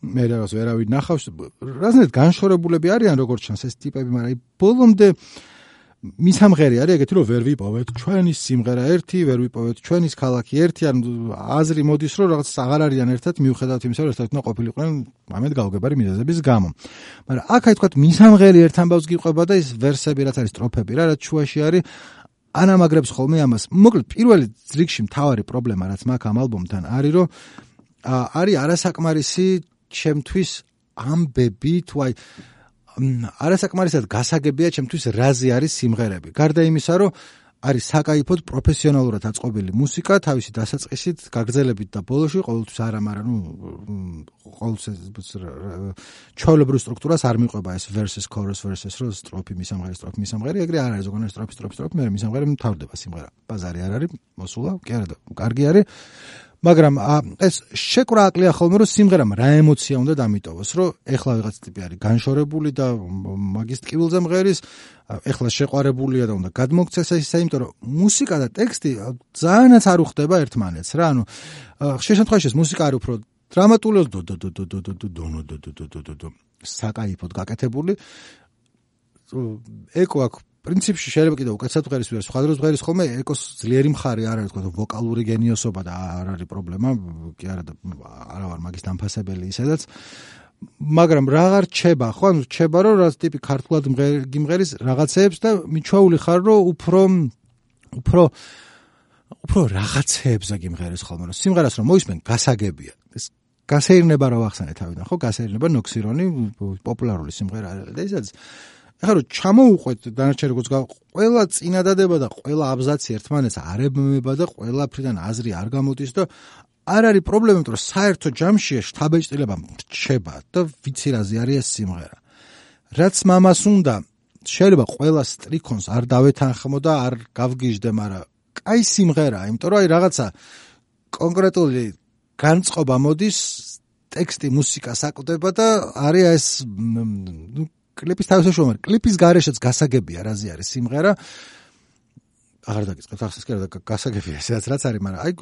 მე რაღაც ვერავინ ნახავს. რაზნეთ განშორებულები არიან როგორც ჩანს ეს ტიპები მაგრამ აი ბოლომდე მისამღერი არის ეგეთი რომ ვერ ვიპოვეთ ჩვენი სიმღერა ერთი ვერ ვიპოვეთ ჩვენის ქალაქი ერთი ან აზრი მოდის რომ რაღაც აღარ არიან ერთად მიუხედავად იმისა რომ ერთად უნდა ყოფილიყვნენ ამეთ გავგებარი მიზეზების გამო. მაგრამ აქ აი თქვა მისამღერი ერთ ამბავს გიყვება და ის ვერსები რაც არის სტროფები რა რაც შუაში არის ანამაგრებს ხოლმე ამას. მოკლედ პირველი ძრიგში მთავარი პრობლემა რაც მაქვს ამ ალბომთან არის რომ არის არასაკმარისი ჩემთვის ამბები თუ აი არასაკმარისად გასაგებია ჩემთვის რაზე არის სიმღერები. გარდა იმისა, რომ არის საკაიფოდ პროფესიონალურად აწყობილი მუსიკა, თავისი დასაწყისით, გაგრძელებით და ბოლოში ყოველთვის არა, მაგრამ ნუ ყოველთვის ჩაოლებრივ სტრუქტურას არ მიყვება ეს verses chorus verses რო სტროფი მისამღერი სტროფი მისამღერი, ეგრე არ არის ზოგადად სტროფი სტროფი სტროფი, მე მისამღერი მთავრდება სიმღერა. ბაზარი არ არის, მოსულა, კი არა და კარგი არის. მაგრამ ეს შეკრა აკლია ხოლმე რომ სიმღერამ რა ემოცია უნდა დამიტოვოს რომ ეხლა ვიღაც ტიპი არის განშორებული და მაგის ტკივილზე მღერის ეხლა შეყვარებულია და უნდა გადმოგცეს ისე იმიტომ რომ მუსიკა და ტექსტი ძალიანაც არ უხდება ერთმანეთს რა ანუ ხშირ შემთხვევაში მუსიკა არის უფრო დრამატული დო დო დო დო დო დო დო დო დო დო დო დო საკაიფოდ გაკეთებული ეკო აქ პრინციპში შეიძლება კიდე უკეთესად ვღერის ვერა სხვა დროს ვღერის ხოლმე ეკოს ძლიერი მხარე არ არის თქო ვოკალური გენიოსობა და არ არის პრობლემა კი არა და არა ვარ მაგის დამფასებელი ისედაც. მაგრამ რაღარ რჩება ხო ანუ რჩება რომ რა ტიპი ქართულად გიმღერის რაღაცეებს და მიჩვეული ხარ რომ უფრო უფრო უფრო რაღაცეებს გიმღერის ხოლმე რომ სიმღერას რომ მოისმენ გასაგებია. ეს გასეირნება რა ვახსენე თავიდან ხო გასეირნება ნოქსირონი პოპულარული სიმღერა არის და ისაც ახლა რომ ჩამოუყვეთ დანარჩენ როგორც ყველა წინადადება და ყველა აბზაცი ერთმანეთს არებმება და ყველა ფრიდან აზრი არ გამოდის და არ არის პრობლემა, იმიტომ რომ საერთო ჯამში შთაბეჭდილება რჩება და ვიცი რაზე არის სიმღერა. რაც მამას უნდა, შეიძლება ყველა სტრიქონს არ დავეთანხმო და არ გავგიჟდე, მაგრამ კაი სიმღერაა, იმიტომ რომ აი რაღაცა კონკრეტული განწყობა მოდის ტექსტი, მუსიკა საკვდება და არის ეს კლიპის თავისუფლება, კლიპის გარეშეც გასაგებია რაზე არის სიმღერა. აღარ დაგიწყებთ ახსენს კი რა გასაგებია ესეც რაც არის, მაგრამ აი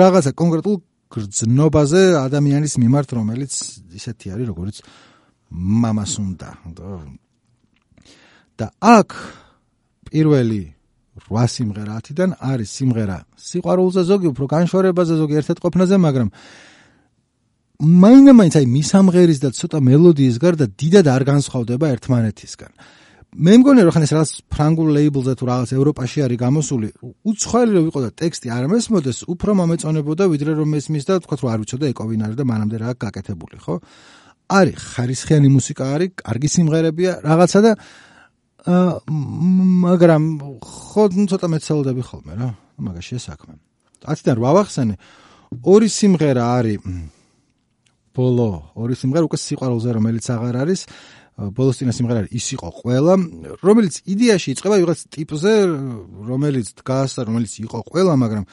რაღაცა კონკრეტულ გრძნობაზე ადამიანის მიმართ, რომელიც ისეთი არის, როგორც მამას უნდა. და აქ პირველი 8 სიმღერა 10-დან არის სიმღერა სიყვარულზე ზოგი უფრო განშორებაზე ზოგი ერთ-ერთ ყოფნაზე, მაგრამ მაინდა-მაინც აი მისამღერის და ცოტა მელოდიის გარდა დიდად არ განსხვავდება ერთმანეთისგან. მე მგონია რომ ხან ეს რაღაც ფრანგულ ლეიბლზე თუ რაღაც ევროპაში არის გამოსული, უცხოელი რო ვიყო და ტექსტი არ მესმოდეს, უფრო მომეწონებოდა ვიდრე რომ მესმის და თქვა რომ არ ვიცოდა ეკოვინ არის და მანამდე რა გაკეთებული, ხო? არის ხარისხიანი მუსიკა არის, კარგი სიმღერებია, რაღაცა და მაგრამ ხო ცოტა მეცელოდები ხოლმე რა, მაგაში ეს საქმე. 10-დან 8 ვახსენე. ორი სიმღერა არის ბოლო, ორი სიმღერა უკვე სიყვარულზე რომელიც აღარ არის. ბოლოს წინა სიმღერა ის იყო ყველა, რომელიც იდეაში იწყება ვიღაც ტიპზე, რომელიც დგას რომელიც იყო ყველა, მაგრამ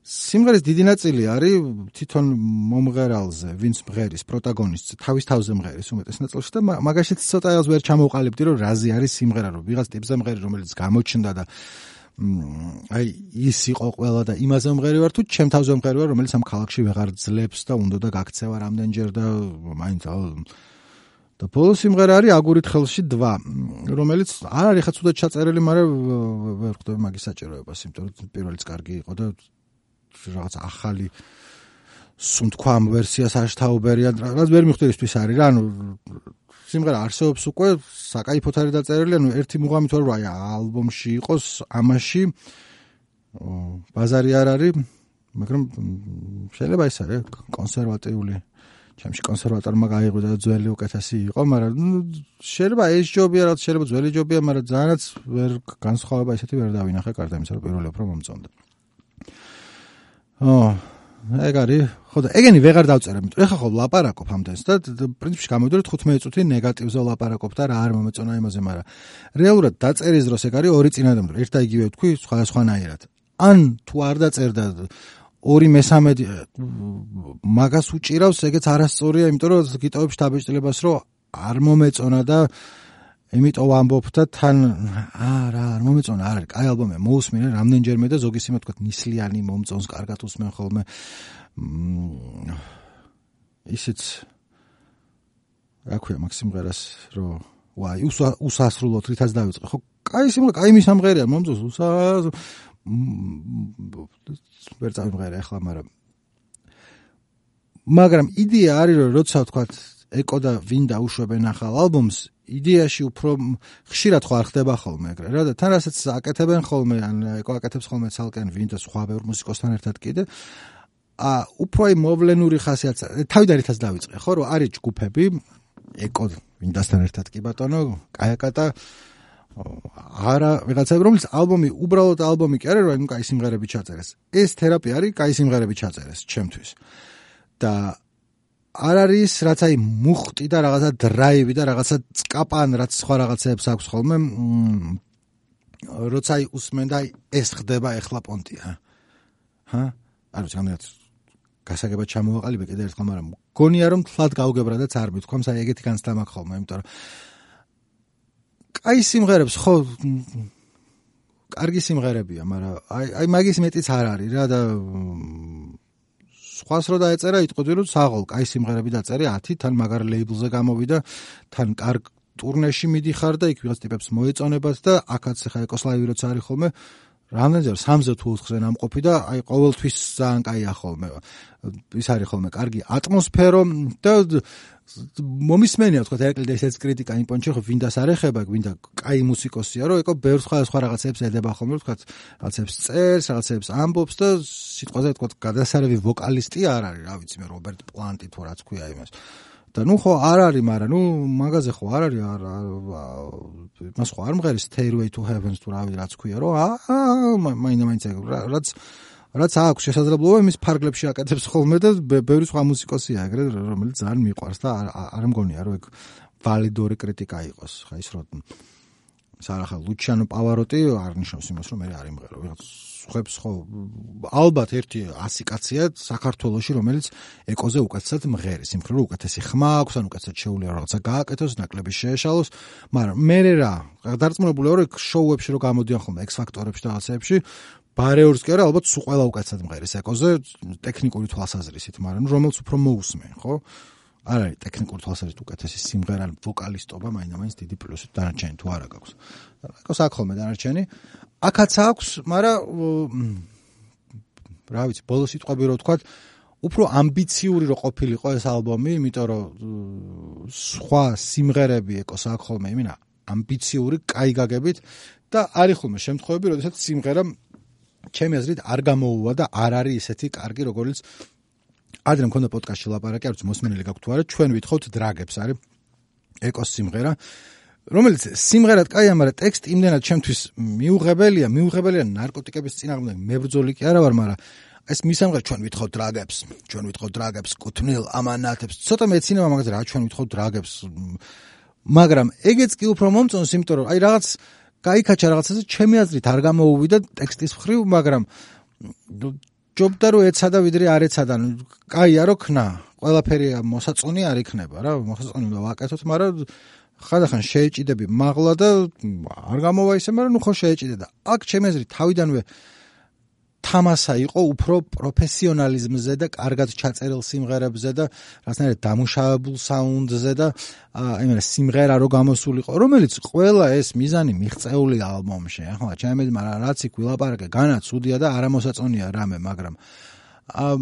სიმღერის დიდი ნაწილი არის თვითონ მომღერალზე, ვინც მღერის, პროტაგონისტს, თავის თავზე მღერის უმეტეს ნაწილში და მაგაშიც ცოტა ელს ვერ ჩამოვყალიბდი, რომ რაზე არის სიმღერა, რომ ვიღაც ტიპზე მღერი, რომელიც გამოჩნდა და აი ის იყო ყველა და იმაზე მღერი ვარ თუ ჩემ თავზე მღერი ვარ, რომელიც ამ ქალაქში ვეღარ ძლებს და უნდა და გაქცევა რამდენჯერ და მაინც და ბოლო სიმღერა არის აგურით ხელში 2 რომელიც არ არის ხა ცუდად ჩაწერილი მაგრამ ვერ ხვდები მაგის საჭიროებას იმიტომ რომ პირველიც კარგი იყო და რაღაც ახალი სუნთქვა ამ ვერსიას აშთაუბერიან რაღაც ვერ მიხვდერისთვის არის რა ანუ სიმღერა არსებობს უკვე საკაიფოთ არის დაწერილი ანუ ერთი მუღამი თუ რა ალბომში იყოს ამაში ბაზარი არ არის მაგრამ შეიძლება ის არის კონსერვატიული ჩემში კონსერვატორმა გაიღო და ძველი უკეთესი იყო, მაგრამ შეიძლება ეს ჯობია, რაც შეიძლება ძველი ჯობია, მაგრამ ძალიანაც ვერ განსხვავება ისეთი ვერ დავინახე კარდა იმისა, რომ პირველი უფრო მომწონდა. ო, ეგ არის, ხო და ეგენი ვეღარ დავწერე, იმიტომ ეხა ხო ლაპარაკობ ამდენს და პრინციპში გამოდიოთ 15 წუთი ნეგატივზე ლაპარაკობ და რა არ მომეწონა იმაზე, მაგრამ რეალურად დაწერის დროს ეგ არის ორი წინადადება, ერთ და იგივე თქვი, სხვადასხვანაირად. ან თუ არ დაწერდა ორი მესამედი მაგას უჭირავს, ეგეც არასწორია, იმიტომ რომ გიტოვებს დაბეჭდილებას, რომ არ მომეწონა და იმიტომ ვამბობ და თან არა, არ მომეწონა, არ არის, კაი ალბომია, მოусმინე რამდენჯერმე და ზოგი სიმე თქვა ნისლიანი მომწონს, კარგად უსმენ ხოლმე. ისიც რა ქვია მაქსიმღერას, რომ ვაი, უსასრულოდ რითაც დავიწყე, ხო? კაი სიმღერა, კაი მისამღერია, მომწონს, უსა ვერ წავიმღერე ახლა, მაგრამ მაგრამ იდეა არის რომ როცა თქვა ეკო და ვინ დაუშვებენ ახალ ალბომს, იდეაში უფრო ხშირად ხო არ ხდება ხოლმე ეგრე რა და თან რასაც აკეთებენ ხოლმე ან ეკო აკეთებს ხოლმე ცალკენ ვინ და სხვა ბევრ მუსიკოსთან ერთად კიდე ა უფრო აი მოვლენური ხასიათი თავიდან ერთად დავიწყე ხო რომ არის ჯგუფები ეკო ვინდასთან ერთად კი ბატონო კაიაკატა არა ვიღაცები რომელიც ალბომი უბრალოდ ალბომი კი არა რომ კაი სიმღერები ჩაწერეს. ეს თერაპია არის კაი სიმღერები ჩაწერეს ჩემთვის. და არ არის რაც აი მუხტი და რაღაცა დრაივი და რაღაცა წკაპან რაც სხვა რაღაცებს აქვს ხოლმე როცა აი უსმენ და ეს ხდება ეხლა პონტია ჰა? არ ვიცი ამათ გასაგებად ჩამოვაყალიბე კიდე ერთხელ მაგრამ გონია რომ თლად გავგებრა და წარ მithქვამს აი ეგეთი განცდა მაქვს ხოლმე იმიტომ რომ კაი სიმღერებს ხო კარგი სიმღერებია, მაგრამ აი აი მაგის მეტიც არ არის რა და სხვას რო დაეწერა იტყოდი რომ საღოლ კაი სიმღერები დაწერე 10 თან მაგარ ლეიბლზე გამოვიდა თან კარგ ტურნეში მიდიხარ და იქ ვიღაც ტიპებს მოეწონებათ და აქაც ხა ეკოსლავი როცა არის ხოლმე რამდენჯერ? სამზე თუ ოთხზე ნამყოფი და აი ყოველთვის ძალიან კაია ხოლმე. ის არის ხოლმე კარგი ატმოსფერო და მომისმენია თქვა ერეკლი ესეც კრიტიკა იმ პონჩი ხო ვინდას არ ეხება ვინდა კაი მუსიკოსია რომ ეკო ბევრ სხვა სხვა რაღაცებს ედება ხოლმე თქვა რაღაცებს წერს რაღაცებს ამბობს და სიტყვაზე თქვა გადასარევი ვოკალისტი არ არის რა ვიცი მე რობერტ პლანტი თუ რაც ქვია იმას და ნუ ხო არ არის მაგრამ ნუ მაგაზე ხო არ არის არ მას ხო არ მღერის stairway to heaven თუ რავი რაც ქვია რომ აა მაინა მაინც რაც რაც აქვს შესაძლებლობა იმის ფარგლებში აკეთებს ხოლმე და ბევრი სხვა მუსიკოსია ეგრე რომელიც ძალიან მიყვარს და არ მგონია რომ ეგ ვალიდური კრიტიკა იყოს ხა ის რომ სარახა ლუჩიანო პავაროტი არ ნიშნავს იმას რომ მე არ იმღერო ვიღაც ხებს ხო ალბათ ერთი 100 კაცია საქართველოსში რომელიც ეკოზე უკეთესად მღერის იმ ხრო უკეთესი ხმა აქვს ან უკეთესად შეუძლია რაღაცა გააკეთოს ნაკლები შეეშალოს მაგრამ მე რა დარწმუნებულია რომ შოუებში რო გამოდიან ხოლმე ექს ფაქტორებში და რაღაცეებში ბარეურს კი არა ალბათ სულ ყველა უკეთესად მღერის ეკოზე ტექნიკური თვალსაზრისით, მაგრამ რომელს უფრო მოусმენ, ხო? არ არის ტექნიკურ თვალსაზრისით უკეთესი სიმღერა, ვოკალისტობა მაინდამაინც დიდი პლუსით დანარჩენი თუ არ აქვს. აქვს აქ ხოლმე დანარჩენი. აქაც აქვს, მაგრამ რა ვიცი, ბოლო სიტყვები რო ვთქვათ, უფრო ამბიციური რო ყოფილიყო ეს ალბომი, იმიტომ რომ სხვა სიმღერები ეკოს აქ ხოლმე იმენა ამბიციური, კაი გაგებით და არის ხოლმე შემთხვევები, როდესაც სიმღერა ჩემი აზრით არ გამოუვა და არ არის ესეთი კარგი, როგორიც ადრე მქონდა პოდკასტში ლაპარაკი, არც მოსმენელი გაქვთ თუ არა, ჩვენ ვითხოვთ დრაგებს, არის ეკოს სიმღერა. რომელიც სიმღერად კაია, მაგრამ ტექსტი იმდენად ჩემთვის მიუღებელია, მიუღებელია ნარკოტიკების წინააღმდეგ მებრძოლი კი არა ვარ, მაგრამ ეს მისამღერ ჩვენ ვითხოვთ დრაგებს, ჩვენ ვითხოვთ დრაგებს, კუთვნილ ამანათებს. ცოტა მეცინება მაგას რა ჩვენ ვითხოვთ დრაგებს. მაგრამ ეგეც კი უფრო მომწონს, იმიტომ რომ აი რაღაც გაიქაჩა რაღაცაზე ჩემი აზრით არ გამოუვიდა ტექსტის მხრივ, მაგრამ ჯობდა რომ ეცადა ვიდრე არ ეცადა. კაია რო ქნა, ყველაფერი მოსაწონი არ იქნება რა, მოსაწონი უნდა ვაკეთოთ, მაგრამ ხანდახან შეეჭიდები მაღლა და არ გამოვა ისე, მაგრამ ნუ ხო შეეჭიდე და აქ ჩემი აზრით თავიდანვე თამასა იყო უფრო პროფესიონალიზმზე და კარგად ჩაწერილ სიმღერებზე და რაღაცნაირად დამუშავებულ საუნდზე და აი მე სიმღერა რო გამოსულიყო რომელიც ყველა ეს მიზანი მიღწეული ალბომში ახლა ჩემი მაგრამ რაც იქ ვილაპარაკე განაცუდია და არამოსაწონია რამე მაგრამ აა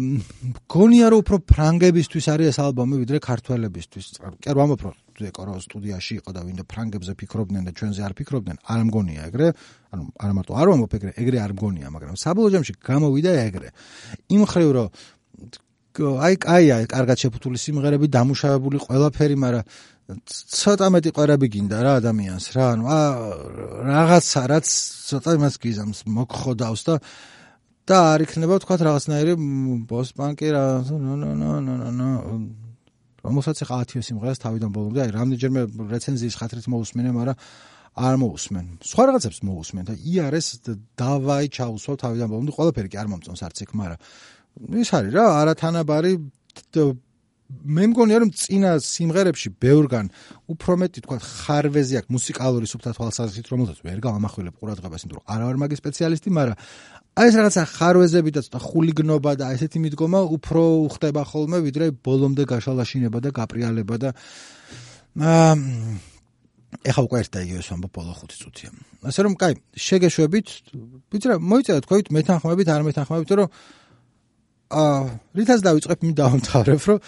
გონია რომ უფრო ფრანგებისთვის არის ეს ალბომი ვიდრე ქართველებისთვის. კი რა ვამბობ რომ ეკო სტუდიაში იყო და ვინდა ფრანგებზე ფიქრობდნენ და ჩვენზე არ ფიქრობდნენ, არ მგონია ეგრე. ანუ არა მარტო არ ვამბობ ეგრე, არ მგონია, მაგრამ საბოლოო ჯამში გამოვიდა ეგრე. იმ ხრივ რომ აი კაია, კარგად შეფუთული სიმღერები, დამუშავებული ყველაფერი, მაგრამ ცოტა მეტი ყვერები გინდა რა ადამიანს რა. ანუ რაღაცა რაც ცოტა იმას გიზამს, მოგხოდავს და და არ იქნება თქვა რაღაცნაირი პოსტპანკი რა ნო რომელსაც ხა 10 სიმღერას თავიდან ბოლომდე აი რამდენჯერმე რეცენზიის ხათრით მოусმენე, მაგრამ არ მოусმენ. სხვა რაღაცებს მოусმენ და იარეს დავაი ჩავუსვავ თავიდან ბოლომდე, ყველაფერი კი არ მომწონს არც იქ, მაგრამ ის არის რა, არათანაბარი მე მგონია რომ წინა სიმღერებში ბევრგან უფრო მეტი თქვა ხარვეზი აქვს მუსიკალური სუფთა თვალსაზრისით რომელსაც ვერ გავამახვილებ ყურადღებას იმიტომ რომ არა ვარ მაგის სპეციალისტი მაგრამ აი ეს რაღაცა ხარვეზები და ცოტა ხულიგნობა და ესეთი მიდგომა უფრო ხდება ხოლმე ვიდრე ბოლომდე გაშალაშინება და გაპრიალება და აა ეხა უკვე ერთ და იგივე ვამბობ ბოლო 5 წუთია. ასე რომ კაი, შეგეშვებით, ვიცი რა, მოიწერეთ თქვით მეთანხმებით, არ მეთანხმებით, რომ აა რითაც დავიწყებ, მი დავამთავრებ, რომ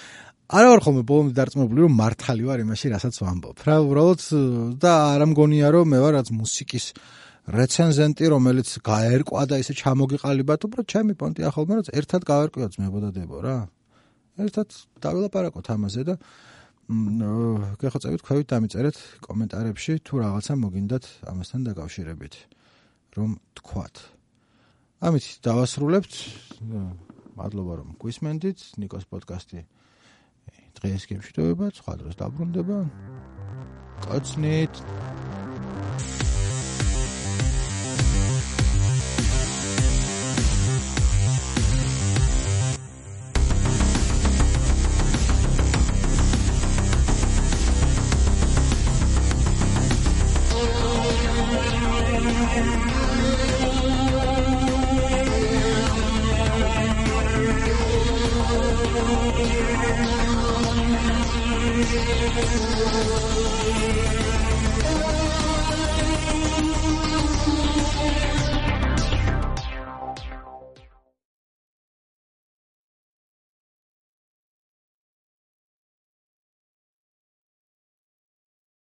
არა ვარ ხოლმე ბოლომდე დარწმუნებული, რომ მართალი ვარ იმაში, რასაც ვამბობ. რა უბრალოდ და არ მგონია, რომ მე ვარ რაც მუსიკის რეცენზენტი, რომელიც გაერკვა და ისე ჩამოგიყალიბათ, უბრალოდ ჩემი პონტი ახალმა, რომ ერთად გავერკვიოთ მებოდადებო რა. ერთად დავილაპარაკოთ ამაზე და გეხოცებით ქვევით დამიწერეთ კომენტარებში თუ რაღაცა მოგინდათ ამასთან დაკავშირებით რომ თქვათ. ამით დავასრულებთ. მადლობა რომ გვისმენდით. ნიკოს პოდკასტი დღეს გემშვიდობა, სხვა დროს დაბრუნდება. კაცნით.